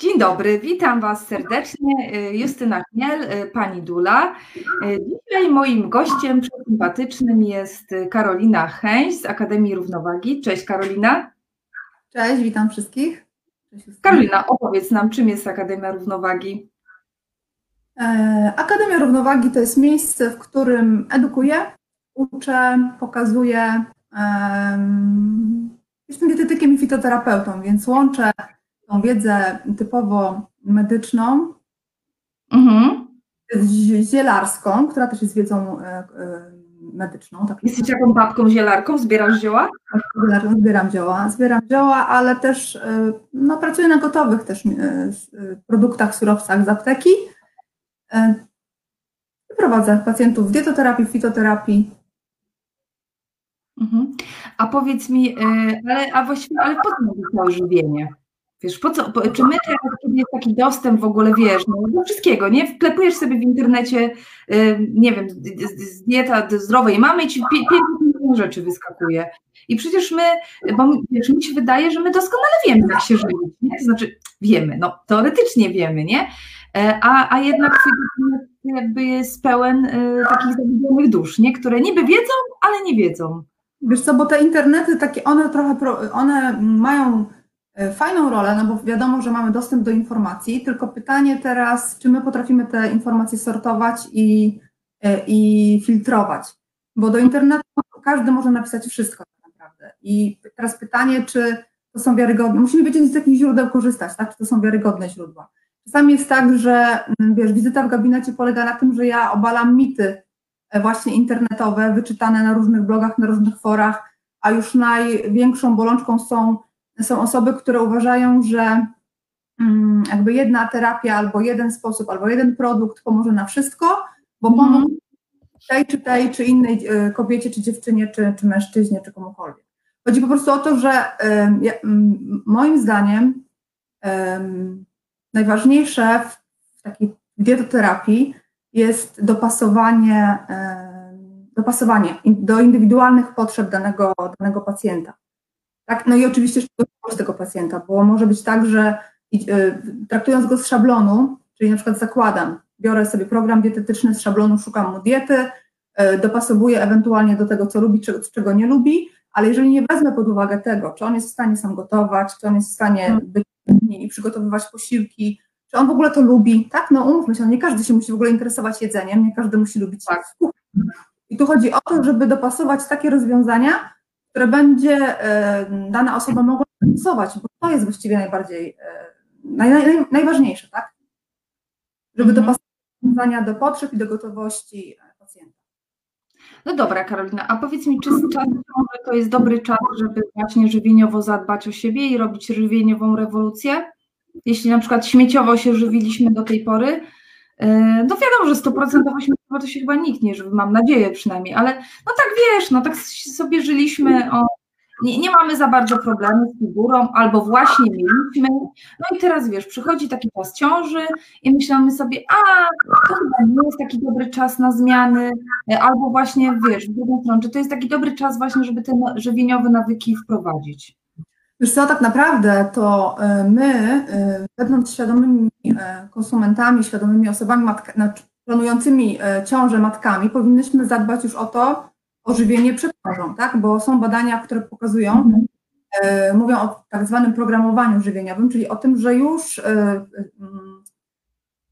Dzień dobry, witam Was serdecznie. Justyna Chmiel, pani Dula. Dzisiaj moim gościem sympatycznym jest Karolina Chęś z Akademii Równowagi. Cześć Karolina. Cześć, witam wszystkich. Cześć, Karolina, opowiedz nam, czym jest Akademia Równowagi. E, Akademia Równowagi to jest miejsce, w którym edukuję, uczę, pokazuję. Jestem dietetykiem i fitoterapeutą, więc łączę tą wiedzę typowo medyczną mhm. z zielarską, która też jest wiedzą e, e, medyczną. Tak Jesteś jaką babką zielarką? Zbierasz zioła? Zbieram, zbieram zioła, zbieram zioła, ale też no, pracuję na gotowych też produktach, surowcach z apteki. Prowadzę pacjentów w dietoterapii, fitoterapii. Mhm. A powiedz mi, ale, a właściwie, ale po co to żywienie? Wiesz, po co, po, czy my teraz, jest taki dostęp w ogóle, wiesz, no, do wszystkiego, nie? Wklepujesz sobie w internecie, y, nie wiem, dieta zdrowej mamy i ci pięć rzeczy wyskakuje. I przecież my, bo wiesz, mi się wydaje, że my doskonale wiemy, jak się żyć, nie? To znaczy, wiemy, no, teoretycznie wiemy, nie? E, a, a jednak jakby jest pełen y, takich zagubionych dusz, nie? Które niby wiedzą, ale nie wiedzą. Wiesz co, bo te internety takie, one trochę, one mają fajną rolę, no bo wiadomo, że mamy dostęp do informacji, tylko pytanie teraz, czy my potrafimy te informacje sortować i, e, i filtrować, bo do internetu każdy może napisać wszystko tak naprawdę. I teraz pytanie, czy to są wiarygodne, musimy wiedzieć z jakich źródeł korzystać, tak, czy to są wiarygodne źródła. Czasami jest tak, że mm, wiesz, wizyta w gabinecie polega na tym, że ja obalam mity e, właśnie internetowe, wyczytane na różnych blogach, na różnych forach, a już największą bolączką są są osoby, które uważają, że mm, jakby jedna terapia albo jeden sposób, albo jeden produkt pomoże na wszystko, bo mhm. pomógł tej czy tej, czy innej e, kobiecie, czy dziewczynie, czy, czy mężczyźnie, czy komukolwiek. Chodzi po prostu o to, że moim zdaniem najważniejsze w takiej dietoterapii jest dopasowanie, dopasowanie do indywidualnych potrzeb danego, danego pacjenta. Tak, no i oczywiście z tego pacjenta, bo może być tak, że y, traktując go z szablonu, czyli na przykład zakładam, biorę sobie program dietetyczny z szablonu, szukam mu diety, y, dopasowuję ewentualnie do tego, co lubi, czego, czego nie lubi, ale jeżeli nie wezmę pod uwagę tego, czy on jest w stanie sam gotować, czy on jest w stanie hmm. być i przygotowywać posiłki, czy on w ogóle to lubi, tak? No umówmy się, no nie każdy się musi w ogóle interesować jedzeniem, nie każdy musi lubić tak. I tu chodzi o to, żeby dopasować takie rozwiązania, które będzie e, dana osoba mogła stosować, bo to jest właściwie najbardziej, e, naj, naj, najważniejsze, tak? Żeby mhm. dopasować rozwiązania do potrzeb i do gotowości e, pacjenta. No dobra, Karolina, a powiedz mi, czy czas to jest dobry czas, żeby właśnie żywieniowo zadbać o siebie i robić żywieniową rewolucję? Jeśli na przykład śmieciowo się żywiliśmy do tej pory, no wiadomo, że 100% śmieciowo to się chyba nikt nie żywi, mam nadzieję przynajmniej, ale no tak wiesz, no tak sobie żyliśmy o nie, nie mamy za bardzo problemu z figurą, albo właśnie mieliśmy. No i teraz wiesz, przychodzi taki czas ciąży i myślimy sobie, a to chyba nie jest taki dobry czas na zmiany, albo właśnie wiesz, w drugą stronę, czy to jest taki dobry czas właśnie, żeby te żywieniowe nawyki wprowadzić. Wiesz co, tak naprawdę to e, my, e, będąc świadomymi e, konsumentami, świadomymi osobami matka, znaczy planującymi ciążę matkami, powinnyśmy zadbać już o to, o żywienie przed ciążą, tak? Bo są badania, które pokazują, mhm. e, mówią o tak zwanym programowaniu żywieniowym, czyli o tym, że już e, mm,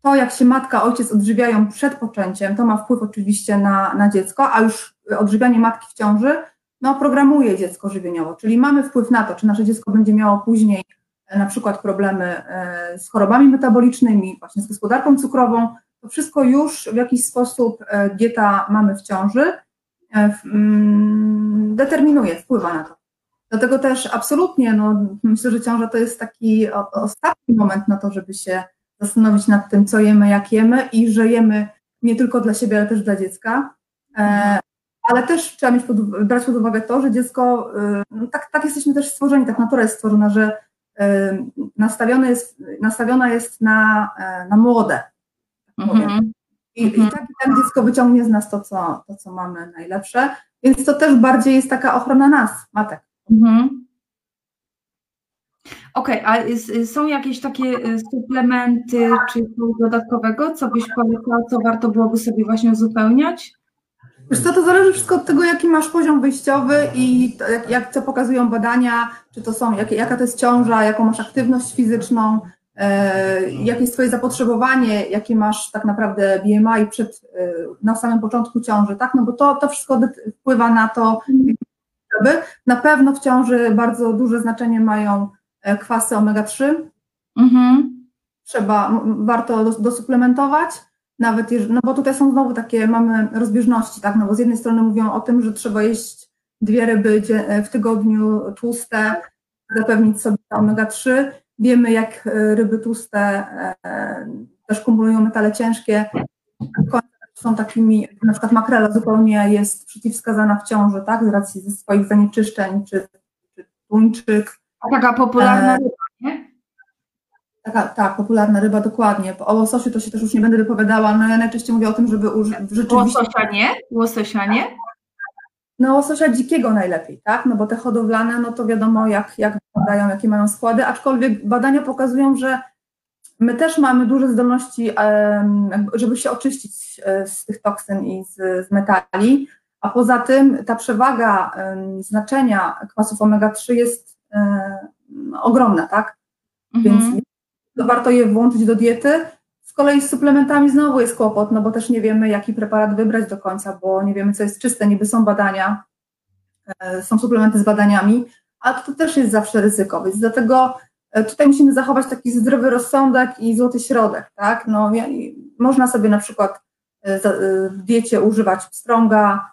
to, jak się matka, ojciec odżywiają przed poczęciem, to ma wpływ oczywiście na, na dziecko, a już odżywianie matki w ciąży, no, programuje dziecko żywieniowo, czyli mamy wpływ na to, czy nasze dziecko będzie miało później e, na przykład problemy e, z chorobami metabolicznymi, właśnie z gospodarką cukrową, to wszystko już w jakiś sposób e, dieta mamy w ciąży mm, determinuje, wpływa na to. Dlatego też absolutnie, no, myślę, że ciąża to jest taki ostatni moment na to, żeby się zastanowić nad tym, co jemy, jak jemy i że jemy nie tylko dla siebie, ale też dla dziecka. Ale też trzeba mieć pod, brać pod uwagę to, że dziecko, e, no, tak, tak jesteśmy też stworzeni, tak natura jest stworzona, że nastawione jest, nastawiona jest na, na młode. Tak mhm. I, i tak i tak dziecko wyciągnie z nas to co, to, co mamy najlepsze. Więc to też bardziej jest taka ochrona nas, matek. Mhm. Okej, a s- są jakieś takie y, suplementy czy coś dodatkowego, co byś polecał, co warto byłoby sobie właśnie uzupełniać? Wiesz co, to zależy wszystko od tego, jaki masz poziom wyjściowy i to, jak, jak co pokazują badania, czy to są, jak, jaka to jest ciąża, jaką masz aktywność fizyczną, e, jakie jest twoje zapotrzebowanie, jakie masz tak naprawdę BMI przed, e, na samym początku ciąży, tak? No bo to, to wszystko wpływa na to, jakie na pewno w ciąży bardzo duże znaczenie mają e, kwasy omega-3, Mhm. trzeba, warto dos- dosuplementować, nawet jeżeli, no bo tutaj są znowu takie, mamy rozbieżności, tak, no bo z jednej strony mówią o tym, że trzeba jeść dwie ryby dzie- w tygodniu tłuste, zapewnić sobie omega-3, wiemy jak e, ryby tłuste e, też kumulują metale ciężkie, są takimi, na przykład makrela zupełnie jest przeciwwskazana w ciąży, tak, z racji ze swoich zanieczyszczeń, czy, czy tuńczyk, A taka popularna E, ryba, nie? Taka, tak, popularna ryba, dokładnie. O łososiu to się też już nie będę wypowiadała, no ja najczęściej mówię o tym, żeby użyć rzeczywiście, Łososia nie? Łososia nie? no łososia dzikiego najlepiej, tak, no bo te hodowlane, no to wiadomo jak, jak wyglądają, jakie mają składy, aczkolwiek badania pokazują, że my też mamy duże zdolności, żeby się oczyścić e, z tych toksyn i z, z metali, a poza tym ta przewaga znaczenia kwasów omega-3 jest e, ogromna, tak, więc Mhm. To warto je włączyć do diety. Z kolei z suplementami znowu jest kłopot, no bo też nie wiemy, jaki preparat wybrać do końca, bo nie wiemy, co jest czyste. Niby są badania, e, są suplementy z badaniami, a to też jest zawsze ryzyko, więc dlatego e, tutaj musimy zachować taki zdrowy rozsądek i złoty środek, tak? No, można sobie na przykład e, w diecie używać pstrąga,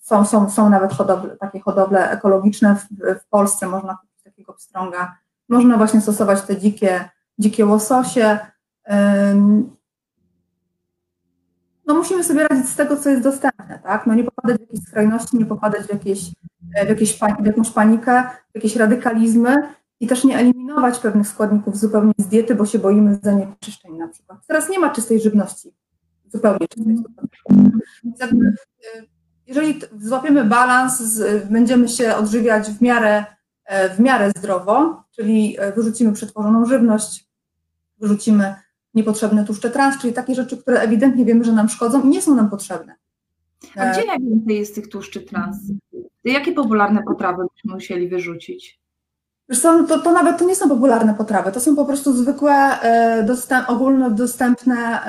są, są, są nawet hodowle, takie hodowle ekologiczne w, w Polsce, można kupić takiego pstrąga, można właśnie stosować te dzikie, dzikie łososie. No musimy sobie radzić z tego, co jest dostępne, tak? No nie popadać w jakieś skrajności, nie popadać w, jakieś, w, jakieś, w jakąś panikę, w jakieś radykalizmy i też nie eliminować pewnych składników zupełnie z diety, bo się boimy zanieczyszczeń na przykład. Teraz nie ma czystej żywności, zupełnie czystej. Więc jakby, y, jeżeli złapiemy balans, będziemy się odżywiać w miarę w miarę zdrowo, czyli e, wyrzucimy przetworzoną żywność, wyrzucimy niepotrzebne tłuszcze trans, czyli takie rzeczy, które ewidentnie wiemy, że nam szkodzą i nie są nam potrzebne. A gdzie najwięcej jest tych tłuszczy trans? Jakie popularne potrawy byśmy musieli wyrzucić? No to, to nawet to nie są popularne potrawy, to są po prostu zwykłe, e, dostęp, ogólnodostępne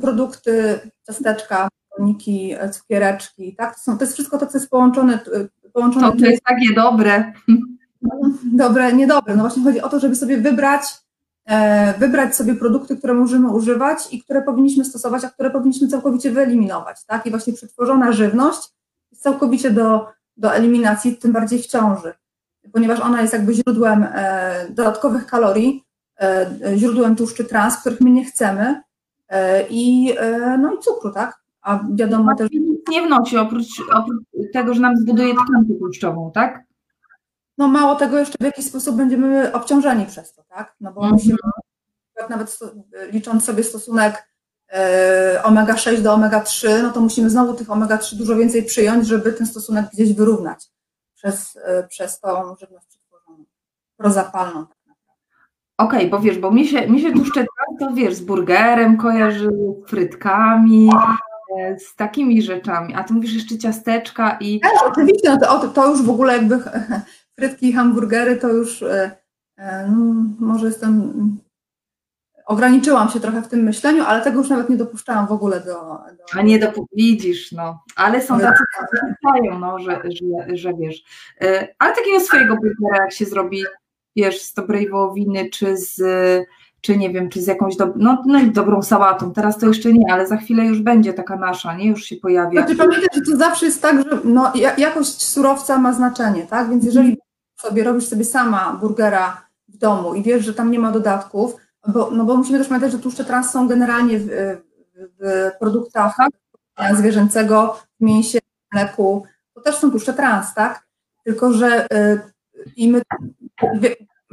produkty, ciasteczka, koniki, e, cukiereczki, tak? To, są, to jest wszystko to, co jest połączone, e, połączone To, to jest takie dobre. dobre, niedobre. No właśnie chodzi o to, żeby sobie wybrać, e, wybrać sobie produkty, które możemy używać i które powinniśmy stosować, a które powinniśmy całkowicie wyeliminować, tak? I właśnie przetworzona żywność jest całkowicie do, do eliminacji, tym bardziej w ciąży, ponieważ ona jest jakby źródłem e, dodatkowych kalorii, e, źródłem tłuszczy trans, których my nie chcemy e, i, e, no i cukru, tak? A wiadomo też, Nic nie wnosi oprócz, oprócz tego, że nam zbuduje tkankę tłuszczową, tak? no mało tego jeszcze w jakiś sposób będziemy obciążeni przez to, tak? No bo Mhm. musimy, nawet licząc sobie stosunek e, omega-6 do omega-3, no to musimy znowu tych omega-3 dużo więcej przyjąć, żeby ten stosunek gdzieś wyrównać przez, e, przez tą żywność przetworzoną, prozapalną. Okej, bo wiesz, bo mi się, mi się tłuszcze trans, to wiesz, z burgerem kojarzy, frytkami, z takimi rzeczami, a ty mówisz jeszcze ciasteczka i Też, oczywiście, no to, to już w ogóle jakby frytki i hamburgery to już e, e, no, może jestem ograniczyłam się trochę w tym myśleniu, ale tego już nawet nie dopuszczałam w ogóle do, do A nie dopó- widzisz, no. Ale są tacy, którzy pytają, no, że, że, że wiesz. Ale takiego swojego burgera, jak się zrobi, wiesz, z dobrej wołowiny, czy z, czy nie wiem, czy z jakąś do, no, no i dobrą sałatą. Teraz to jeszcze nie, ale za chwilę już będzie taka nasza, nie? Już się pojawi. Znaczy pamiętaj, że to zawsze jest tak, że no, ja- jakość surowca ma znaczenie, tak? Więc jeżeli sobie robisz sobie sama burgera w domu i wiesz, że tam nie ma dodatków, bo, no bo musimy też pamiętać, że tłuszcze trans są generalnie w, w produktach zwierzęcego, w mięsie, w mleku, to też są tłuszcze trans, tak? Tylko, że y, i my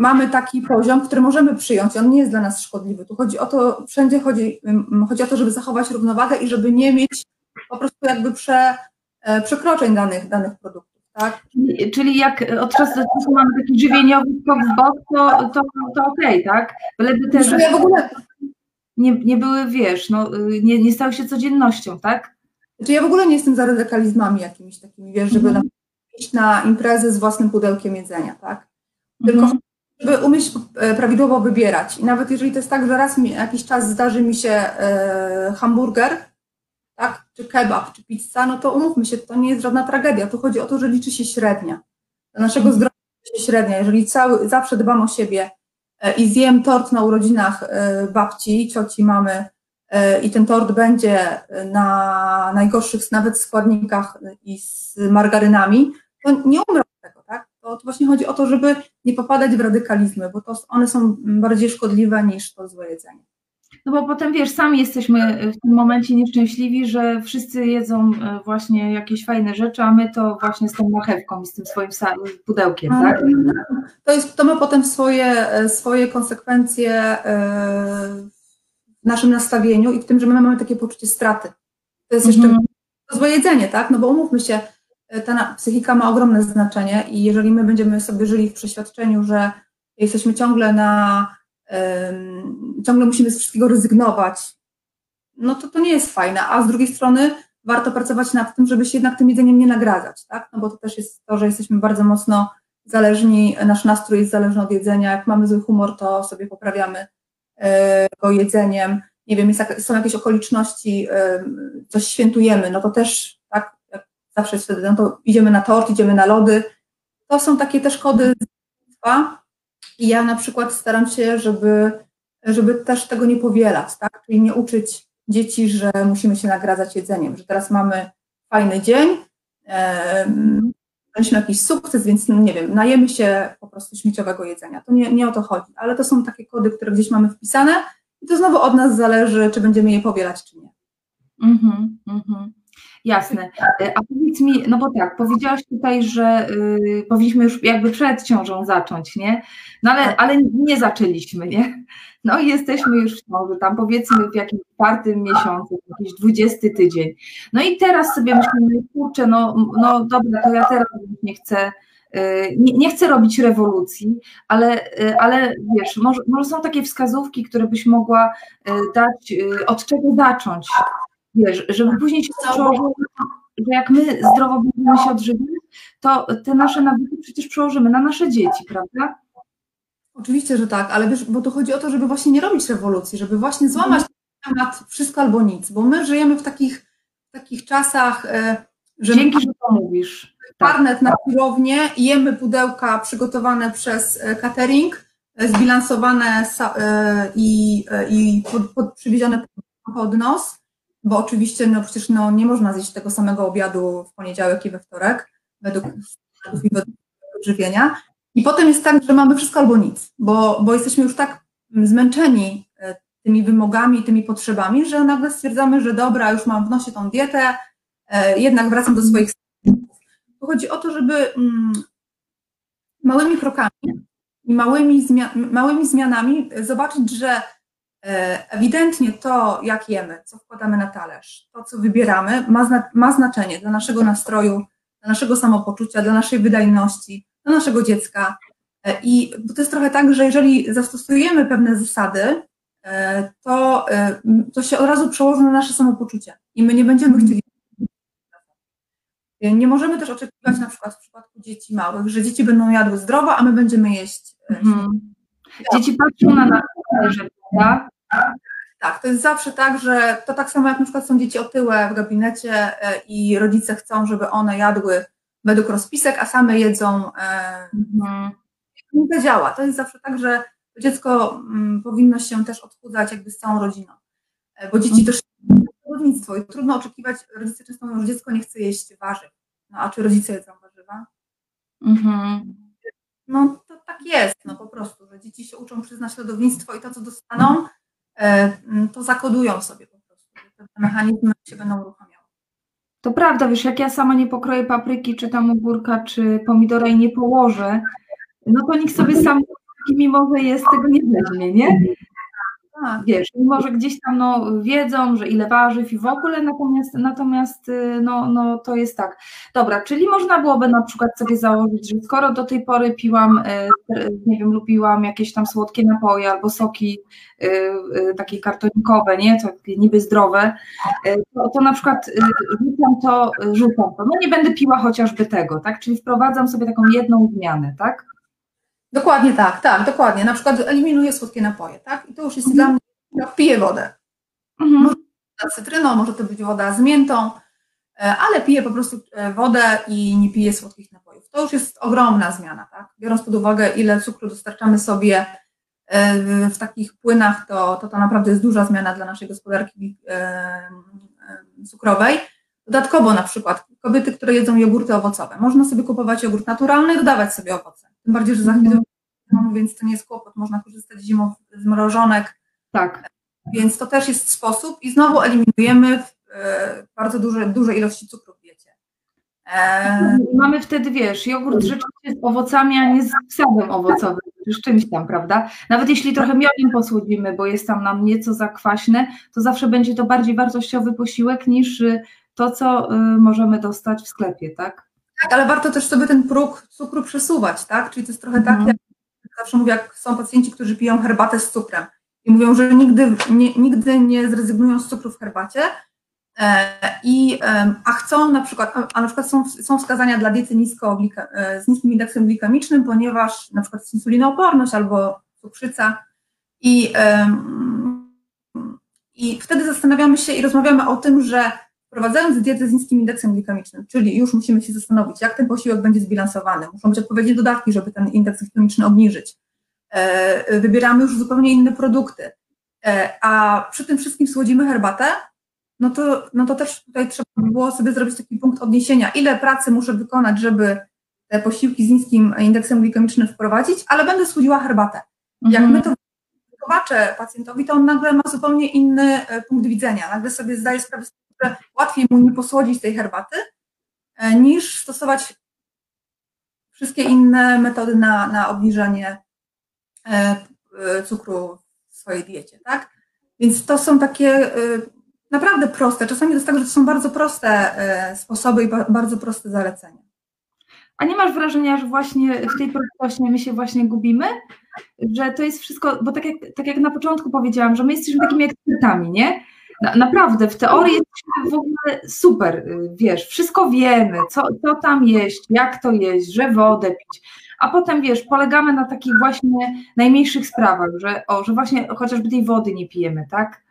mamy taki poziom, który możemy przyjąć, on nie jest dla nas szkodliwy. Tu chodzi o to, wszędzie chodzi, chodzi o to, żeby zachować równowagę i żeby nie mieć po prostu jakby prze, e, przekroczeń danych, danych produktów. tak? Czyli, czyli jak od czasu do czasu mamy taki żywieniowy skok w bok, to, to, to okej, tak? Byleby te Znaczy, ja w ogóle, nie, nie były, wiesz, no, y, nie, nie stały się codziennością, tak? znaczy ja w ogóle nie jestem za radykalizmami jakimiś takimi, wiesz, żeby na, iść na imprezę z własnym pudełkiem jedzenia, tak? Tylko Mhm. Żeby umieć e, prawidłowo wybierać. I nawet jeżeli to jest tak, że raz mi, jakiś czas zdarzy mi się e, hamburger, tak, czy kebab, czy pizza, no to umówmy się, to nie jest żadna tragedia. Tu chodzi o to, że liczy się średnia. Dla naszego Mhm. zdrowia liczy się średnia. Jeżeli cały, zawsze dbam o siebie e, i zjem tort na urodzinach e, babci, cioci, mamy e, i ten tort będzie na najgorszych nawet składnikach i z margarynami, to nie umrę tego? To, to właśnie chodzi o to, żeby nie popadać w radykalizmy, bo to one są bardziej szkodliwe niż to złe jedzenie. No bo potem wiesz, sami jesteśmy w tym momencie nieszczęśliwi, że wszyscy jedzą e, właśnie jakieś fajne rzeczy, a my to właśnie z tą marchewką i z tym swoim pudełkiem, tak? To, jest, to ma potem swoje, e, swoje konsekwencje e, w naszym nastawieniu i w tym, że my mamy takie poczucie straty. To jest jeszcze Mhm. złe jedzenie, tak? No bo umówmy się, e, ta psychika ma ogromne znaczenie i jeżeli my będziemy sobie żyli w przeświadczeniu, że jesteśmy ciągle na, ciągle musimy z wszystkiego rezygnować, no to to nie jest fajne, a z drugiej strony warto pracować nad tym, żeby się jednak tym jedzeniem nie nagradzać, tak? No bo to też jest to, że jesteśmy bardzo mocno zależni, nasz nastrój jest zależny od jedzenia, jak mamy zły humor, to sobie poprawiamy e, go jedzeniem, nie wiem, jest, są jakieś okoliczności, em, coś świętujemy, no to też, zawsze jest wtedy, no to idziemy na tort, idziemy na lody, to są takie też kody i ja na przykład staram się, żeby, żeby też tego nie powielać, tak, czyli nie uczyć dzieci, że musimy się nagradzać jedzeniem, że teraz mamy fajny dzień, mieliśmy jakiś sukces, więc no nie wiem, najemy się po prostu śmieciowego jedzenia. To nie, nie o to chodzi, ale to są takie kody, które gdzieś mamy wpisane i to znowu od nas zależy, czy będziemy je powielać, czy nie. Mhm, mhm. Jasne. E, A powiedz mi, no bo tak, powiedziałaś tutaj, że y, powinniśmy już jakby przed ciążą zacząć, nie? No ale, ale nie zaczęliśmy, nie? No i jesteśmy już w ciąży, tam powiedzmy w jakimś czwartym miesiącu, jakiś dwudziesty tydzień. No i teraz sobie myślimy, kurczę, no, no dobra, to ja teraz nie chcę, y, nie, nie chcę robić rewolucji, ale, y, ale wiesz, może, może są takie wskazówki, które byś mogła y, dać, od czego zacząć, wiesz, żeby później się przełożyło, że jak my zdrowo będziemy się odżywiać, to te nasze nawyki przecież przełożymy na nasze dzieci, prawda? Oczywiście, że tak, ale wiesz, bo to chodzi o to, żeby właśnie nie robić rewolucji, żeby właśnie złamać ten temat wszystko albo nic, bo my żyjemy w takich, takich czasach, e, że Dzięki, że to mówisz. Tak. Parnet na siłownię, jemy pudełka przygotowane przez e, catering, e, zbilansowane i, i pod, pod, przywiezione pod nos, bo oczywiście no przecież no, nie można zjeść tego samego obiadu w poniedziałek i we wtorek, według według żywienia. I potem jest tak, że mamy wszystko albo nic, bo, bo jesteśmy już tak zmęczeni e, tymi wymogami, tymi potrzebami, że nagle stwierdzamy, że dobra, już mam w nosie tą dietę, e, jednak wracam do swoich tu chodzi o to, żeby mm, małymi krokami i małymi, małymi zmianami zobaczyć, że ewidentnie to, jak jemy, co wkładamy na talerz, to, co wybieramy, ma, zna- ma znaczenie dla naszego nastroju, dla naszego samopoczucia, dla naszej wydajności, dla naszego dziecka. E, I to jest trochę tak, że jeżeli zastosujemy pewne zasady, e, to, e, to się od razu przełoży na nasze samopoczucie i my nie będziemy chcieli nie możemy też oczekiwać na przykład w przypadku dzieci małych, że dzieci będą jadły zdrowo, a my będziemy jeść. e, Mhm. Dzieci patrzą na nas, że prawda? Tak, to jest zawsze tak, że to tak samo jak na przykład są dzieci otyłe w gabinecie e, i rodzice chcą, żeby one jadły według rozpisek, a same jedzą. e, Mhm. Nie to działa. To jest zawsze tak, że dziecko mm, powinno się też odchudzać jakby z całą rodziną, E, bo dzieci też przewodnictwo i trudno oczekiwać, rodzice często mówią, że dziecko nie chce jeść warzyw. No a czy rodzice jedzą warzywa? Mhm. No to tak jest, no po prostu, że dzieci się uczą przez naśladownictwo i to, co dostaną, e, to zakodują sobie po prostu. Te mechanizmy się będą uruchamiały. To prawda, wiesz, jak ja sama nie pokroję papryki, czy tam ogórka, czy pomidora i nie położę, no to nikt sobie sam, mimo że jest, tego nie weźmie, nie? Tak. wiesz, mimo że gdzieś tam no, wiedzą, że ile warzyw i w ogóle, natomiast, natomiast y, no, no, to jest tak. Dobra, czyli można byłoby na przykład sobie założyć, że skoro do tej pory piłam, y, nie wiem, lubiłam jakieś tam słodkie napoje albo soki y, takie kartonikowe, nie, to niby zdrowe, to, to na przykład rzucam to, rzucam to, no nie będę piła chociażby tego, tak, czyli wprowadzam sobie taką jedną zmianę, tak? Dokładnie tak, tak, dokładnie. Na przykład eliminuję słodkie napoje, tak? I to już jest mhm. dla mnie, piję wodę. Mhm. Może to być cytryną, może to być woda z miętą, e, ale piję po prostu e, wodę i nie piję słodkich napojów. To już jest ogromna zmiana, tak? Biorąc pod uwagę, ile cukru dostarczamy sobie e, w takich płynach, to, to to naprawdę jest duża zmiana dla naszej gospodarki cukrowej. Dodatkowo na przykład kobiety, które jedzą jogurty owocowe. Można sobie kupować jogurt naturalny i dodawać sobie owoce. Tym bardziej, że za chwilę mhm. więc to nie jest kłopot, można korzystać zimą z mrożonek. Tak. Więc to też jest sposób i znowu eliminujemy e, bardzo duże, duże ilości cukru w diecie. E... Mamy wtedy, wiesz, jogurt rzeczywiście z owocami, a nie z sadem owocowym, czy z czymś tam, prawda? Nawet jeśli trochę miodem posłodzimy, bo jest tam nam nieco zakwaśne, to zawsze będzie to bardziej wartościowy posiłek niż to, co y, możemy dostać w sklepie, tak? Tak, ale warto też sobie ten próg cukru przesuwać, tak? Czyli to jest trochę tak, mhm. jak zawsze mówię, jak są pacjenci, którzy piją herbatę z cukrem i mówią, że nigdy nie, nigdy nie zrezygnują z cukru w herbacie, e, i, a chcą na przykład, a na przykład są, są wskazania dla diety nisko, e, z niskim indeksem glikemicznym, ponieważ na przykład jest insulinooporność albo cukrzyca i, i wtedy zastanawiamy się i rozmawiamy o tym, że Wprowadzając dietę z niskim indeksem glikemicznym, czyli już musimy się zastanowić, jak ten posiłek będzie zbilansowany. Muszą być odpowiednie dodatki, żeby ten indeks glikemiczny obniżyć. E, wybieramy już zupełnie inne produkty. E, a przy tym wszystkim słodzimy herbatę, no to, no to też tutaj trzeba by było sobie zrobić taki punkt odniesienia, ile pracy muszę wykonać, żeby te posiłki z niskim indeksem glikemicznym wprowadzić, ale będę słodziła herbatę. Jak mhm. my to tłumaczę pacjentowi, to on nagle ma zupełnie inny e, punkt widzenia. Nagle sobie zdaje sprawę z że łatwiej mu nie posłodzić tej herbaty, e, niż stosować wszystkie inne metody na, na obniżanie e, e, cukru w swojej diecie, tak? Więc to są takie naprawdę proste. Czasami to jest tak, że to są bardzo proste sposoby i bardzo proste zalecenia. A nie masz wrażenia, że właśnie w tej prostości my się właśnie gubimy? Że to jest wszystko, bo tak jak, tak jak na początku powiedziałam, że my jesteśmy takimi ekspertami, nie? Na, naprawdę, w teorii jest w ogóle super, y, wiesz, wszystko wiemy, co, co tam jeść, jak to jeść, że wodę pić, a potem, wiesz, polegamy na takich właśnie najmniejszych sprawach, że, o, że właśnie chociażby tej wody nie pijemy, tak?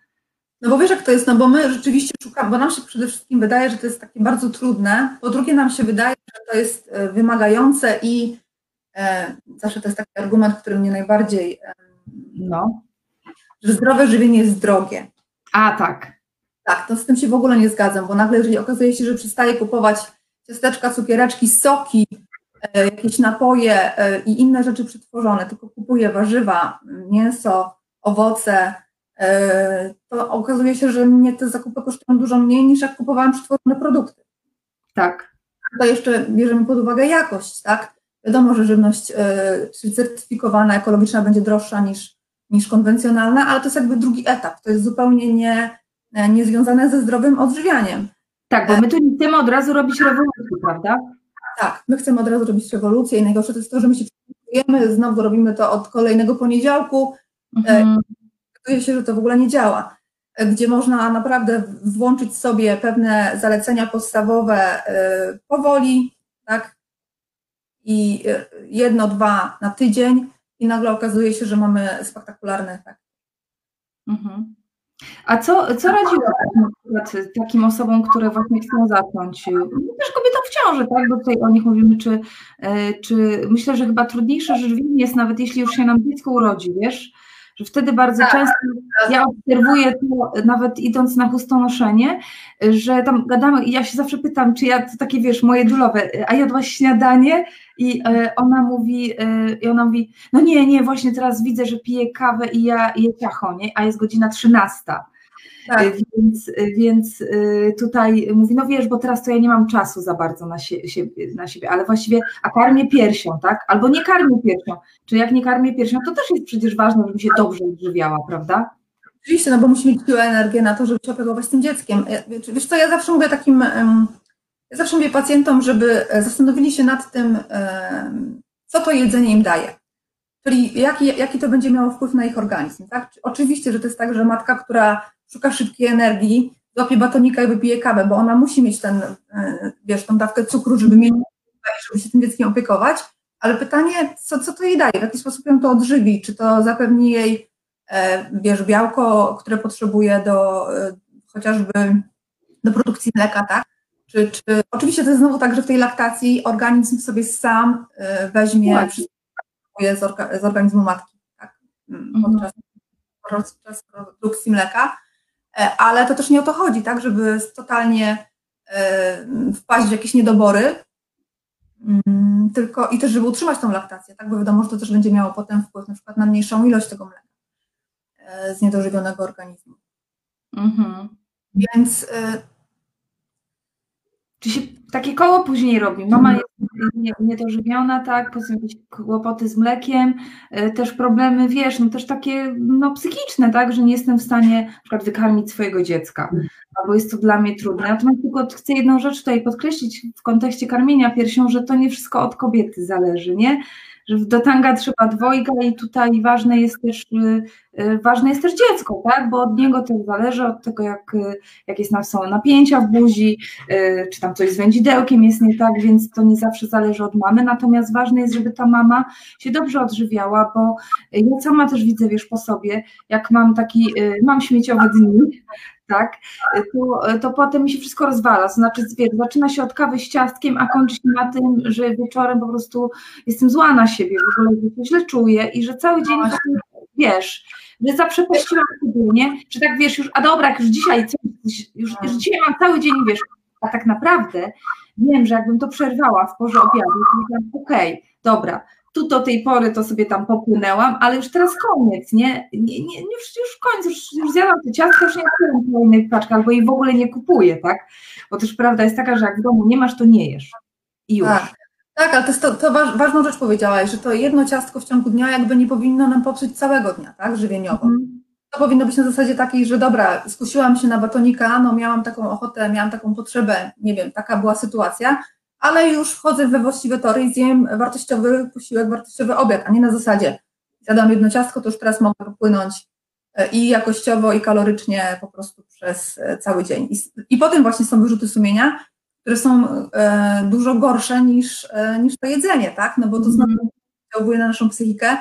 No bo wiesz jak to jest, no bo my rzeczywiście szukamy, bo nam się przede wszystkim wydaje, że to jest takie bardzo trudne, po drugie nam się wydaje, że to jest e, wymagające i e, zawsze to jest taki argument, który mnie najbardziej, e, no, że zdrowe żywienie jest drogie. A, tak. Tak, to z tym się w ogóle nie zgadzam, bo nagle, jeżeli okazuje się, że przestaje kupować ciasteczka, cukiereczki, soki, e, jakieś napoje e, i inne rzeczy przetworzone, tylko kupuje warzywa, mięso, owoce, e, to okazuje się, że mnie te zakupy kosztują dużo mniej niż jak kupowałam przetworzone produkty. Tak. To jeszcze bierzemy pod uwagę jakość, tak? Wiadomo, że żywność certyfikowana, ekologiczna będzie droższa niż niż konwencjonalna, ale to jest jakby drugi etap. To jest zupełnie nie, niezwiązane ze zdrowym odżywianiem. Tak, bo my tu nie chcemy od razu robić rewolucji, prawda? Tak, my chcemy od razu robić rewolucję i najgorsze to jest to, że my się przygotowujemy, znowu robimy to od kolejnego poniedziałku. Mhm. Okazuje się, że to w ogóle nie działa. E, gdzie można naprawdę włączyć sobie pewne zalecenia podstawowe e, powoli, tak? I e, jedno, dwa na tydzień, i nagle okazuje się, że mamy spektakularny efekt. Mhm. A co, co radziła takim osobom, które właśnie chcą zacząć? Też kobietom w ciąży, tak? Bo tutaj o nich mówimy, czy, e, czy myślę, że chyba trudniejsze żywienie jest nawet jeśli już się nam dziecko urodzi, wiesz? że wtedy bardzo tak, często tak. ja obserwuję to, nawet idąc na chustonoszenie, że tam gadamy i ja się zawsze pytam, czy ja, to takie wiesz, moje dulowe, a jadłaś śniadanie? I e, ona mówi, e, i ona mówi, no nie, nie, właśnie teraz widzę, że piję kawę i ja je ciacho, nie? a jest godzina 13. Tak. E, więc, więc tutaj mówi, no wiesz, bo teraz to ja nie mam czasu za bardzo na, sie, na siebie, ale właściwie, a karmię piersią, tak? Albo nie karmię piersią. Czy jak nie karmię piersią, to też jest przecież ważne, żebym się dobrze odżywiała, prawda? Oczywiście, no bo musi mieć siłę, energię na to, żeby się opiekować tym dzieckiem. Wiesz co, ja zawsze mówię takim, ja zawsze mówię pacjentom, żeby zastanowili się nad tym, co to jedzenie im daje. Czyli jaki, jaki to będzie miało wpływ na ich organizm. Tak? Oczywiście, że to jest tak, że matka, która szuka szybkiej energii, złapie batonika i wypije kawę, bo ona musi mieć ten, e, wiesz, tą dawkę cukru, żeby mieć, żeby się tym dzieckiem opiekować, ale pytanie, co, co to jej daje, w jaki sposób ją to odżywi, czy to zapewni jej, e, wiesz, białko, które potrzebuje do e, chociażby do produkcji mleka, tak? Czy, czy, oczywiście to jest znowu tak, że w tej laktacji organizm sobie sam weźmie wszystko z, z organizmu matki, tak? Mm, podczas, podczas produkcji mleka E, ale to też nie o to chodzi, tak, żeby totalnie e, wpaść w jakieś niedobory, mm, tylko i też, żeby utrzymać tą laktację, tak, bo wiadomo, że to też będzie miało potem wpływ na przykład na mniejszą ilość tego mleka e, z niedożywionego organizmu. Mhm. Więc czy się takie koło później robi? Mama jest niedożywiona, tak, potem jakieś kłopoty z mlekiem, e, też problemy, wiesz, no też takie no, psychiczne, tak, że nie jestem w stanie na przykład wykarmić swojego dziecka, albo jest to dla mnie trudne. Natomiast tylko chcę jedną rzecz tutaj podkreślić w kontekście karmienia piersią, że to nie wszystko od kobiety zależy, nie? Że do tanga trzeba dwojga i tutaj ważne jest też, y, y, ważne jest też dziecko, tak? bo od niego też zależy, od tego jak, y, jak jest, są napięcia w buzi, czy tam coś z wędzidełkiem jest nie tak, więc to nie zawsze zależy od mamy, natomiast ważne jest, żeby ta mama się dobrze odżywiała, bo ja sama też widzę, wiesz, po sobie, jak mam taki, mam śmieciowe dni, tak, to, to potem mi się wszystko rozwala. To znaczy, wiesz, zaczyna się od kawy z ciastkiem, a kończy się na tym, że wieczorem po prostu jestem zła na siebie, w ogóle się źle czuję i że cały dzień, wiesz, że zaprzepaściłam nie? że tak wiesz, już, a dobra, jak już dzisiaj, już, już dzisiaj mam cały dzień, wiesz, a tak naprawdę wiem, że jakbym to przerwała w porze obiadu, to okej, okay, dobra, tu do tej pory to sobie tam popłynęłam, ale już teraz koniec, nie? nie, nie już, już koniec, już, już zjadłam te ciastka, już nie kupuję kolejnej paczki, albo jej w ogóle nie kupuję, tak? Bo też prawda jest taka, że jak w domu nie masz, to nie jesz. I już. Tak. Tak, ale to, jest to, to waż, ważną rzecz powiedziałaś, że to jedno ciastko w ciągu dnia jakby nie powinno nam popsuć całego dnia, tak, żywieniowo. Mm. To powinno być na zasadzie takiej, że dobra, skusiłam się na batonika, no miałam taką ochotę, miałam taką potrzebę, nie wiem, taka była sytuacja, ale już wchodzę we właściwe tory i zjem wartościowy posiłek, wartościowy obiad, a nie na zasadzie zjadam jedno ciastko, to już teraz mogę popłynąć e, i jakościowo, i kalorycznie po prostu przez e, cały dzień. I, i potem właśnie są wyrzuty sumienia, które są e, dużo gorsze niż, e, niż to jedzenie, tak? No bo to znowu mhm. oddziałuje na naszą psychikę.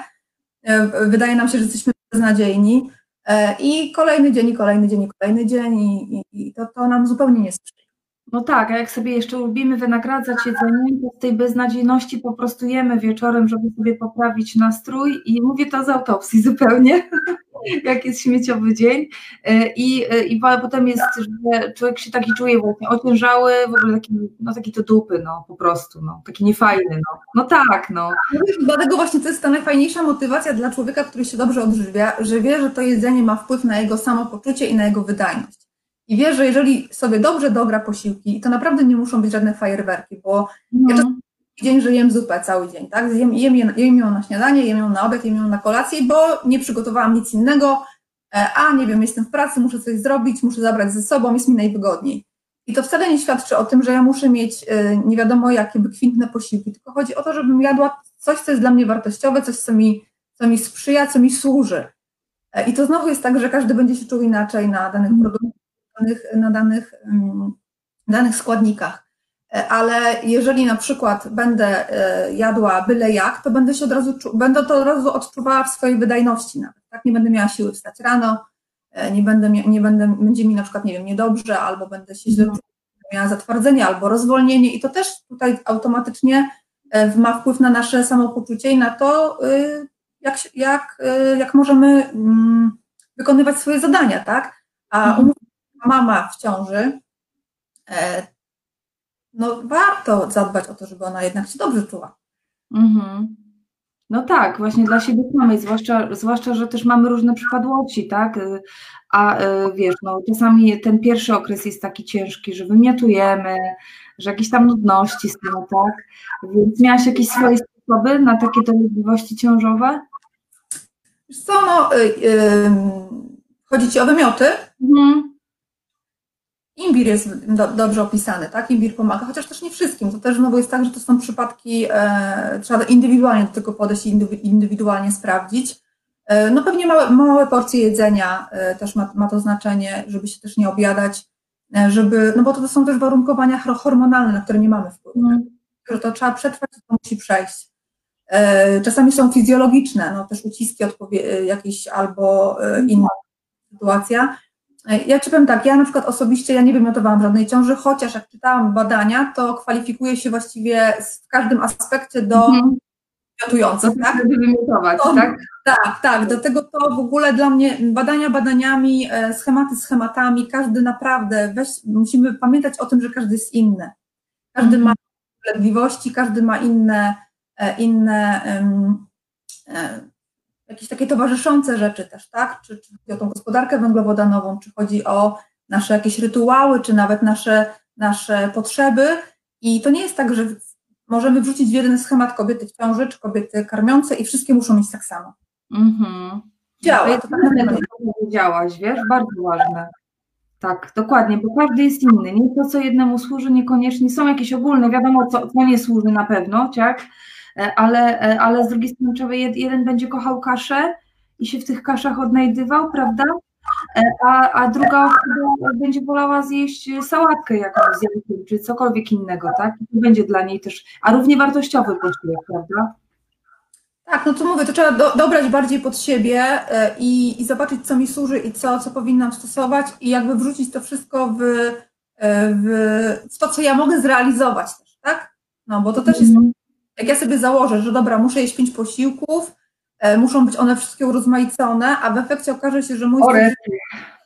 E, wydaje nam się, że jesteśmy beznadziejni e, i kolejny dzień, i kolejny dzień, i kolejny dzień i, i, i to, to nam zupełnie nie sprzyja. No tak, a jak sobie jeszcze lubimy wynagradzać jedzeniem, to z tej beznadziejności po prostu jemy wieczorem, żeby sobie poprawić nastrój i mówię to z autopsji zupełnie, jak jest śmieciowy dzień e, i, e, i potem jest, że człowiek się taki czuje właśnie ociężały, w ogóle taki, no taki to dupy, no po prostu, no, taki niefajny, no, no tak, no. Dlatego właśnie to jest ta najfajniejsza motywacja dla człowieka, który się dobrze odżywia, że wie, że to jedzenie ma wpływ na jego samopoczucie i na jego wydajność. I wie, że jeżeli sobie dobrze dogra posiłki, to naprawdę nie muszą być żadne fajerwerki, bo no. ja dzień, że jem zupę cały dzień, tak? Jem, jem, jem ją na śniadanie, jem ją na obiad, jem ją na kolację, bo nie przygotowałam nic innego, e, a nie wiem, jestem w pracy, muszę coś zrobić, muszę zabrać ze sobą, jest mi najwygodniej. I to wcale nie świadczy o tym, że ja muszę mieć e, nie wiadomo jakie wykwintne posiłki, tylko chodzi o to, żebym jadła coś, co jest dla mnie wartościowe, coś, co mi, co mi sprzyja, co mi służy. E, I to znowu jest tak, że każdy będzie się czuł inaczej na danych produktach danych, na danych, danych składnikach. E, ale jeżeli na przykład będę e, jadła byle jak, to będę się od razu, będę to od razu odczuwała w swojej wydajności nawet, tak? Nie będę miała siły wstać rano, e, nie będę, nie będę, będzie mi na przykład, nie wiem, niedobrze, albo będę się źle czuła, miała zatwardzenie albo rozwolnienie i to też tutaj automatycznie ma wpływ na nasze samopoczucie i na to, jak, jak, jak możemy mm, wykonywać swoje zadania, tak? A mhm mama w ciąży, e, no warto zadbać o to, żeby ona jednak się dobrze czuła. Mhm. No tak, właśnie dla siebie samej, zwłaszcza, zwłaszcza, że też mamy różne przypadłości, tak? E, a e, wiesz, no czasami ten pierwszy okres jest taki ciężki, że wymiatujemy, że jakieś tam nudności są, tak? Więc miałaś jakieś swoje sposoby na takie dolegliwości ciążowe? Wiesz co, no, yy, yy Chodzi Ci o wymioty? Mhm. Imbir jest do, dobrze opisany, tak? Imbir pomaga, chociaż też nie wszystkim. To też znowu jest tak, że to są przypadki, e, trzeba indywidualnie do tego podejść i indywidualnie sprawdzić. E, no pewnie małe, małe porcje jedzenia e, też ma, ma to znaczenie, żeby się też nie objadać, e, żeby, no bo to są też warunkowania hormonalne, na które nie mamy wpływu. Mm. Że to trzeba przetrwać, to musi przejść. E, czasami są fizjologiczne, no też uciski odpowie- jakieś albo e, inna sytuacja ja ci powiem tak, ja na przykład osobiście ja nie wymiotowałam żadnej ciąży, chociaż jak czytałam badania, to kwalifikuje się właściwie w każdym aspekcie do mhm. wymiotujących, tak? Żeby wymiotować, to, tak? Tak, tak. Dlatego to w ogóle dla mnie badania badaniami, e, schematy schematami, każdy naprawdę, weź, musimy pamiętać o tym, że każdy jest inny. Każdy mhm. ma wątpliwości, każdy ma inne, e, inne um, jakieś takie towarzyszące rzeczy też, tak? Czy, czy chodzi o tą gospodarkę węglowodanową, czy chodzi o nasze jakieś rytuały, czy nawet nasze, nasze potrzeby. I to nie jest tak, że możemy wrzucić w jeden schemat kobiety w ciąży, czy kobiety karmiące i wszystkie muszą mieć tak samo. Mhm. Działa. To tak powiedziałaś, wiesz, bardzo ważne. Tak, dokładnie, bo każdy jest inny. Nie to, co jednemu służy, niekoniecznie są jakieś ogólne, wiadomo, co, co nie służy na pewno, tak? E, ale, e, ale z drugiej strony jeden będzie kochał kaszę i się w tych kaszach odnajdywał, prawda? E, a, a druga osoba będzie wolała zjeść sałatkę jakąś z jajkiem, czy cokolwiek innego, tak? I to będzie dla niej też, a równie wartościowy posiłek, prawda? Tak, no co mówię, to trzeba do, dobrać bardziej pod siebie i, i zobaczyć, co mi służy i co, co powinnam stosować i jakby wrzucić to wszystko w, w, w to, co ja mogę zrealizować też, tak? No bo to też jest mhm jak ja sobie założę, że dobra, muszę jeść pięć posiłków, e, muszą być one wszystkie urozmaicone, a w efekcie okaże się, że mój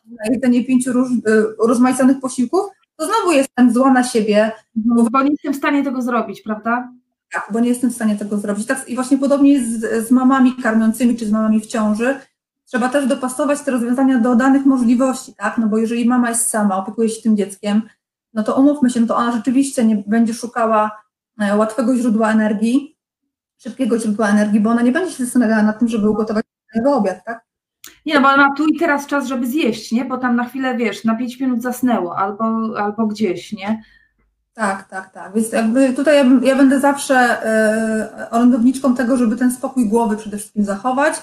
na jedzenie pięciu róż, e, urozmaiconych posiłków, to znowu jestem zła na siebie. Bo, bo nie jestem w stanie tego zrobić, prawda? Tak, bo nie jestem w stanie tego zrobić. Tak, I właśnie podobnie jest z, z mamami karmiącymi czy z mamami w ciąży. Trzeba też dopasować te rozwiązania do danych możliwości, tak? No bo jeżeli mama jest sama, opiekuje się tym dzieckiem, no to umówmy się, no to ona rzeczywiście nie będzie szukała łatwego źródła energii, szybkiego źródła energii, bo ona nie będzie się zastanawiała nad tym, żeby ugotować jego obiad, tak? Nie, no bo ona ma tu i teraz czas, żeby zjeść, nie? Bo tam na chwilę, wiesz, na 5 minut zasnęło albo, albo gdzieś, nie? Tak, tak, tak. Więc jakby tutaj ja, ja będę zawsze y, orędowniczką tego, żeby ten spokój głowy przede wszystkim zachować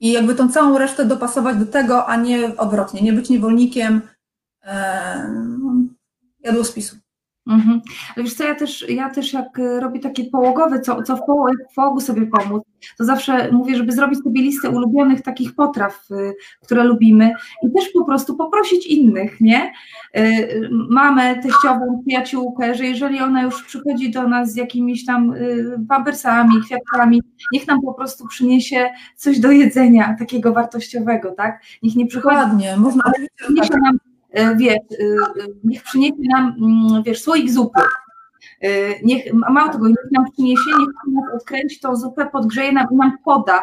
i jakby tą całą resztę dopasować do tego, a nie odwrotnie, nie być niewolnikiem y, jadłospisu. Mhm. Ale wiesz co, ja też, ja też jak e, robię takie połogowe, co, co w, połogu, w połogu sobie pomóc, to zawsze mówię, żeby zrobić sobie listę ulubionych takich potraw, e, które lubimy i też po prostu poprosić innych, nie? E, mamę, teściową, przyjaciółkę, że jeżeli ona już przychodzi do nas z jakimiś tam pampersami, kwiatkami, niech nam po prostu przyniesie coś do jedzenia takiego wartościowego, tak? Niech nie przychodzi... Dokładnie, można przyniesie nam wiesz, e, niech przyniesie nam, mm, wiesz, słoik zupy. E, niech, mało tego, niech nam przyniesie, niech nam odkręci tą zupę, podgrzeje nam i nam poda,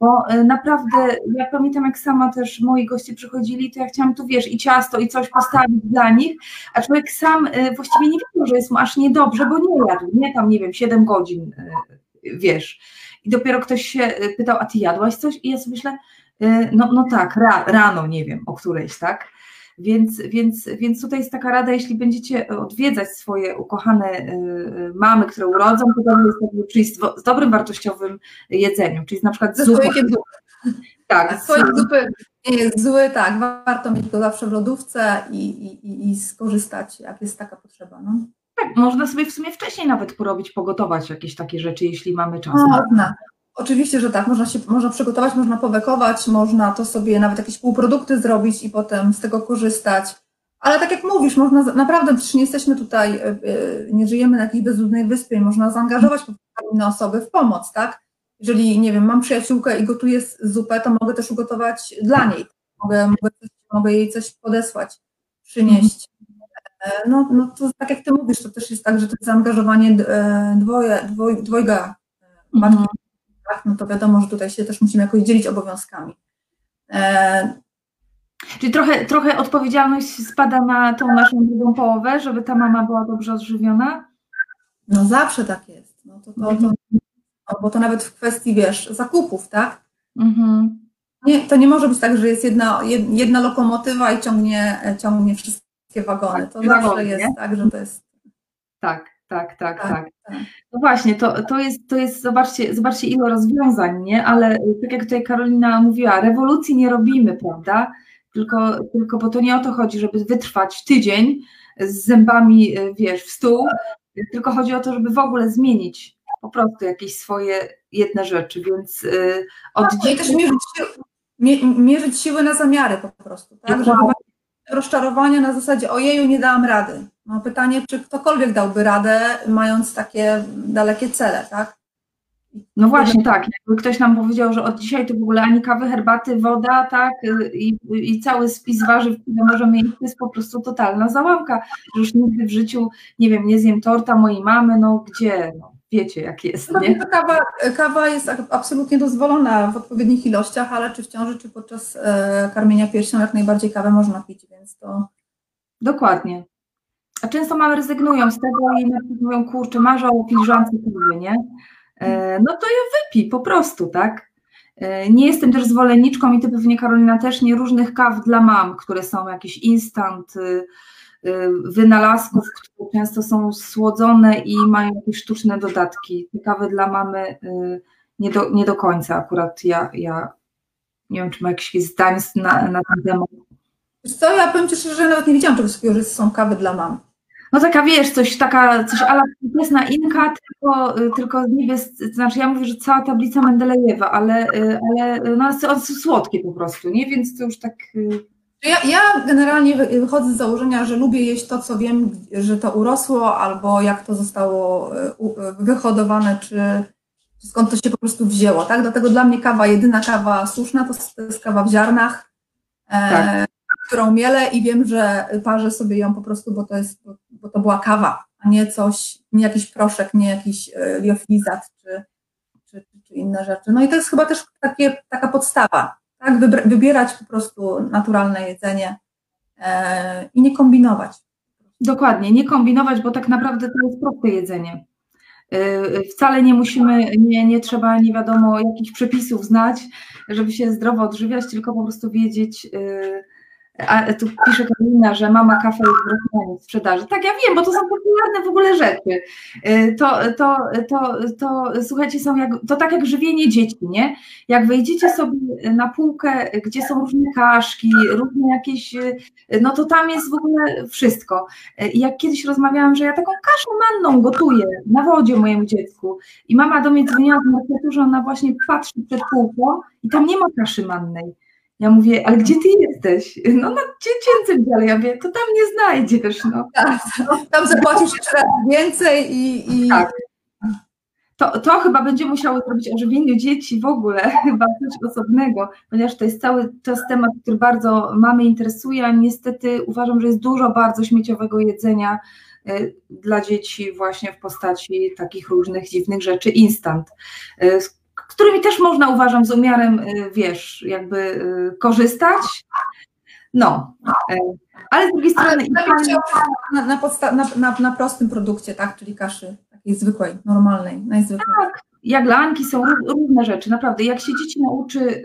bo naprawdę, ja pamiętam jak sama też moi goście przychodzili, to ja chciałam tu, wiesz, i ciasto, i coś postawić dla nich, a człowiek sam właściwie nie wiedział, że jest mu aż niedobrze, bo nie jadł, nie tam, nie wiem, 7 godzin, wiesz. I dopiero ktoś się pytał, a ty jadłaś coś? I ja sobie myślę, no, no tak, ra, rano, nie wiem, o którejś, tak? Więc, więc, więc tutaj jest taka rada, jeśli będziecie odwiedzać swoje ukochane y, y, mamy, które urodzą, to to jest czyli z, z dobrym, wartościowym jedzeniem, czyli na przykład z zupą. Tak, słoik zupy nie jest zły, tak, warto mieć go zawsze w lodówce i, i, i skorzystać, jak jest taka potrzeba. No. Tak, można sobie w sumie wcześniej nawet porobić, pogotować jakieś takie rzeczy, jeśli mamy czas. Można. Oczywiście, że tak, można się można przygotować, można powekować, można to sobie nawet jakieś półprodukty zrobić i potem z tego korzystać. Ale tak jak mówisz, można naprawdę, przecież nie jesteśmy tutaj, e, e, nie żyjemy na jakiejś bezludnej wyspie, można zaangażować inne osoby w pomoc, tak? Jeżeli, nie wiem, mam przyjaciółkę i gotuję zupę, to mogę też ugotować dla niej. Mogę, mogę, mogę jej coś podesłać, przynieść. E, no, no to tak jak ty mówisz, to też jest tak, że to jest zaangażowanie dwoje, dwoj, dwojga matki mhm tak, no to wiadomo, że tutaj się też musimy jakoś dzielić obowiązkami. E... Czyli trochę, trochę odpowiedzialność spada na tą naszą drugą połowę, żeby ta mama była dobrze odżywiona? No zawsze tak jest. No to, to, to, bo to nawet w kwestii, wiesz, zakupów, tak? Mhm. nie, to nie może być tak, że jest jedna, jedna lokomotywa i ciągnie, ciągnie wszystkie wagony. To Tak, zawsze jest nie? tak, że to jest. Tak, tak, tak, Tak, tak. tak. No właśnie, to, to jest, to jest zobaczcie, zobaczcie ile rozwiązań, nie? Ale y, tak jak tutaj Karolina mówiła, rewolucji nie robimy, prawda? Tylko, tylko bo to nie o to chodzi, żeby wytrwać tydzień z zębami, y, wiesz, w stół, y, tylko chodzi o to, żeby w ogóle zmienić po prostu jakieś swoje jedne rzeczy, więc y, od No i też mierzyć, siły- mie, mierzyć siły na zamiary po prostu, tak? Żeby. Rozczarowania na zasadzie ojeju, nie dałam rady. No pytanie, czy ktokolwiek dałby radę, mając takie dalekie cele, tak? No właśnie, tak. Jakby ktoś nam powiedział, że od dzisiaj to w ogóle ani kawy, herbaty, woda, tak, i, i cały spis warzyw, które możemy jeść, to jest po prostu totalna załamka, że już nigdy w życiu, nie wiem, nie zjem torta mojej mamy, no gdzie, no wiecie jak jest, No, nie? kawa, kawa jest absolutnie dozwolona w odpowiednich ilościach, ale czy w ciąży, czy podczas e, karmienia piersią jak najbardziej kawę można pić, więc to Dokładnie. A często mamy rezygnują z tego i mówią, kurczę, marzę o filiżance kawy, nie? E, no to ją wypij po prostu, tak? E, Nie jestem też zwolenniczką i ty pewnie Karolina też nie różnych kaw dla mam, które są jakieś instant y, wynalazków, które często są słodzone i mają jakieś sztuczne dodatki. Te kawy dla mamy y, nie do, nie do końca akurat ja, ja nie wiem, czy ma jakieś zdań na, na ten temat. Co, ja powiem Ci szczerze, że nawet nie wiedziałam czegoś takiego, że są kawy dla mam. No taka wiesz, coś taka, coś ala na Inka, tylko, y, tylko to znaczy ja mówię, że cała tablica Mendelejewa, ale, y, ale y, no, one są słodkie po prostu, nie? Więc to już tak. Ja, ja generalnie wy- wychodzę z założenia, że lubię jeść to, co wiem, że to urosło, albo jak to zostało e, e, wyhodowane, czy skąd to się po prostu wzięło, tak? Dlatego dla mnie kawa, jedyna kawa słuszna, to jest, kawa w ziarnach, e, Tak. którą mielę i wiem, że parzę sobie ją po prostu, bo to jest, bo, bo to była kawa, a nie coś, nie jakiś proszek, nie jakiś e, liofilizat, czy, czy, czy, czy inne rzeczy. No i to jest chyba też takie, taka podstawa, tak? Wybierać po prostu naturalne jedzenie e, i nie kombinować. Dokładnie, nie kombinować, bo tak naprawdę to jest proste jedzenie. Y, Wcale nie musimy, nie, nie trzeba nie wiadomo jakich przepisów znać, żeby się zdrowo odżywiać, tylko po prostu wiedzieć. A tu pisze Karolina, że mama kafe jest w sprzedaży. Tak, ja wiem, bo to są popularne w ogóle rzeczy. Y, To, to, to, to słuchajcie, są jak, to tak jak żywienie dzieci, nie? Jak wejdziecie sobie na półkę, gdzie są różne kaszki, różne jakieś, y, no to tam jest w ogóle wszystko. I jak kiedyś rozmawiałam, że ja taką kaszę manną gotuję na wodzie mojemu dziecku i mama do mnie dzwoniła z że ona właśnie patrzy przed półką i tam nie ma kaszy mannej. Ja mówię, ale gdzie ty jesteś? No na dziecięcym dziale. Ja mówię, to tam nie znajdziesz, no. Tak, tam zapłacisz jeszcze raz więcej i, i Tak. To, to chyba będzie musiało zrobić o żywieniu dzieci w ogóle, chyba coś osobnego, ponieważ to jest cały czas temat, który bardzo mamy interesuje, a niestety uważam, że jest dużo bardzo śmieciowego jedzenia y, dla dzieci właśnie w postaci takich różnych dziwnych rzeczy instant, z którymi też można uważam z umiarem, y, wiesz, jakby korzystać. No, y, ale z drugiej strony... na, na, na, na, prostym produkcie, tak, czyli kaszy takiej zwykłej, normalnej, najzwyklej. Jaglanki są ró- różne rzeczy, naprawdę. Jak się dzieci nauczy y,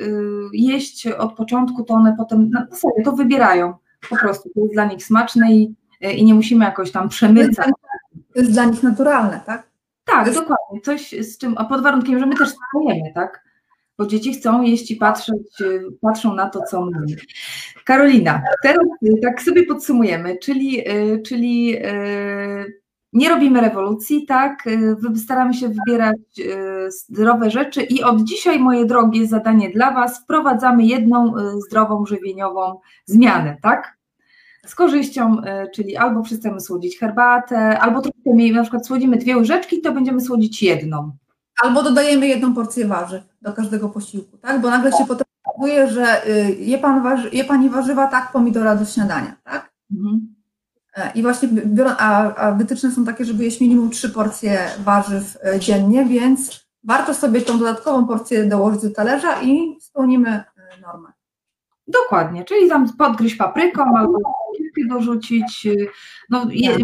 jeść od początku, to one potem na na serio to wybierają. Po prostu to jest dla nich smaczne i, y, i nie musimy jakoś tam przemycać. To jest dla nich naturalne, tak? Tak, dokładnie. Coś z czym, a pod warunkiem, że my też spróbujemy, tak? Bo dzieci chcą jeść i patrzeć, y, patrzą na to, co my. Karolina, teraz y, tak sobie podsumujemy, czyli, y, czyli nie robimy rewolucji, tak? Staramy się wybierać zdrowe rzeczy i od dzisiaj, moje drogie, zadanie dla Was, wprowadzamy jedną zdrową, żywieniową zmianę, tak? Z korzyścią, czyli albo przestajemy słodzić herbatę, albo troszkę mniej, na przykład słodzimy dwie łyżeczki, to będziemy słodzić jedną. Albo dodajemy jedną porcję warzyw do każdego posiłku, tak? Bo nagle się potem okazuje, że y, je, pan warzy, je pani warzywa, tak, pomidora do śniadania, tak? Mhm. E, I właśnie biorą, a, a wytyczne są takie, żeby jeść minimum trzy porcje warzyw e, dziennie, więc warto sobie tą dodatkową porcję dołożyć do talerza i spełnimy e, normę. Dokładnie, czyli tam podgryźć papryką albo kilki dorzucić, y, no je,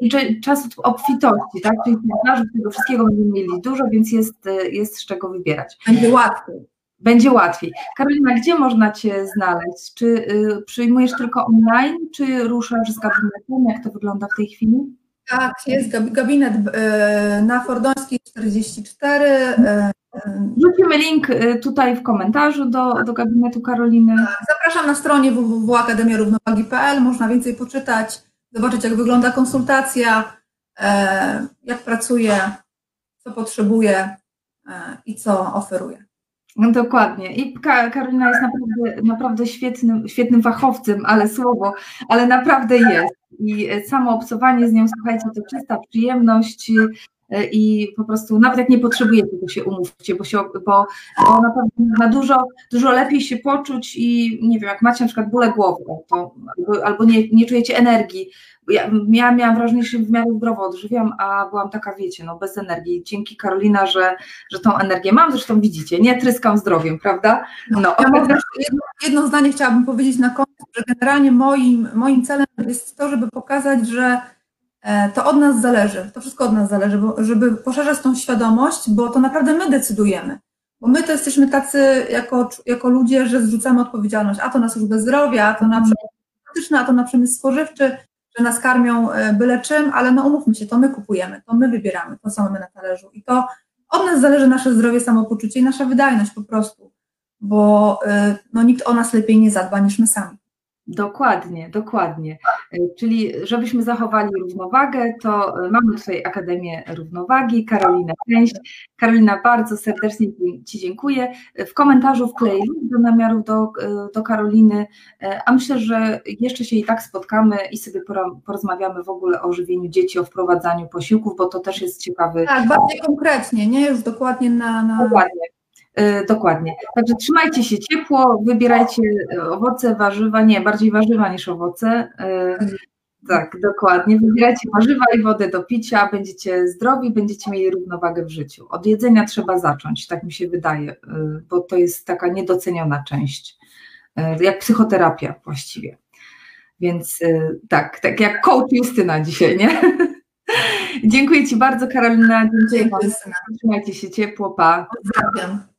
je, czas obfitości, tak, czyli warzyw tego wszystkiego będziemy mieli dużo, więc jest, y, jest z czego wybierać. Będzie łatwiej. Będzie łatwiej. Karolina, gdzie można Cię znaleźć? Czy y, przyjmujesz tylko online, czy ruszasz z gabinetem? Jak to wygląda w tej chwili? Tak, jest gabinet y, na Fordońskiej 44. Y, Rzucimy link tutaj w komentarzu do, do gabinetu Karoliny. Tak, zapraszam na stronie www.akademiarównowagi.pl. Można więcej poczytać, zobaczyć, jak wygląda konsultacja, jak pracuję, co potrzebuję i co oferuję. No dokładnie. I Karolina jest naprawdę, naprawdę świetnym, świetnym fachowcem, ale słowo, ale naprawdę jest. I samo obcowanie z nią, słuchajcie, to czysta przyjemność i po prostu nawet jak nie potrzebujecie, to się umówcie, bo, się, bo, bo naprawdę na dużo, dużo lepiej się poczuć i nie wiem, jak macie na przykład bóle głowy, to, albo, nie, nie czujecie energii, ja, ja miałam wrażenie, że się w miarę zdrowo odżywiam, a byłam taka, wiecie, no bez energii. Dzięki Karolina, że, że tą energię mam, zresztą widzicie, nie tryskam zdrowiem, prawda? No. Ja jedno, jedno zdanie chciałabym powiedzieć na koniec, że generalnie moim, moim celem jest to, żeby pokazać, że e, to od nas zależy, to wszystko od nas zależy, bo, żeby poszerzać tą świadomość, bo to naprawdę my decydujemy. Bo my to jesteśmy tacy jako, jako ludzie, że zrzucamy odpowiedzialność, a to na służbę zdrowia, a to na przemysł a to na przemysł spożywczy, że nas karmią e, byle czym, ale no umówmy się, to my kupujemy, to my wybieramy, to co mamy na talerzu i to od nas zależy nasze zdrowie, samopoczucie i nasza wydajność po prostu, bo e, no, nikt o nas lepiej nie zadba niż my sami. Dokładnie, dokładnie. E, czyli żebyśmy zachowali równowagę, to e, mamy tutaj Akademię Równowagi, Karolina Część. Karolina, bardzo serdecznie Ci dziękuję. W komentarzu wkleję do namiarów do, e, do Karoliny, a myślę, że jeszcze się i tak spotkamy i sobie porozmawiamy w ogóle o żywieniu dzieci, o wprowadzaniu posiłków, bo to też jest ciekawy. Tak, bardziej konkretnie, nie już dokładnie na. na... Dokładnie. E, dokładnie. Także trzymajcie się ciepło, wybierajcie e, owoce, warzywa, nie, bardziej warzywa niż owoce. E, tak, dokładnie. Wybierajcie warzywa i wodę do picia, będziecie zdrowi, będziecie mieli równowagę w życiu. Od jedzenia trzeba zacząć, tak mi się wydaje, bo to jest taka niedoceniona część, jak psychoterapia właściwie. Więc tak, tak jak coach Justyna dzisiaj, nie? Dziękuję Ci bardzo, Karolina. Dziękuję. Trzymajcie się ciepło, pa. Pozdrawiam.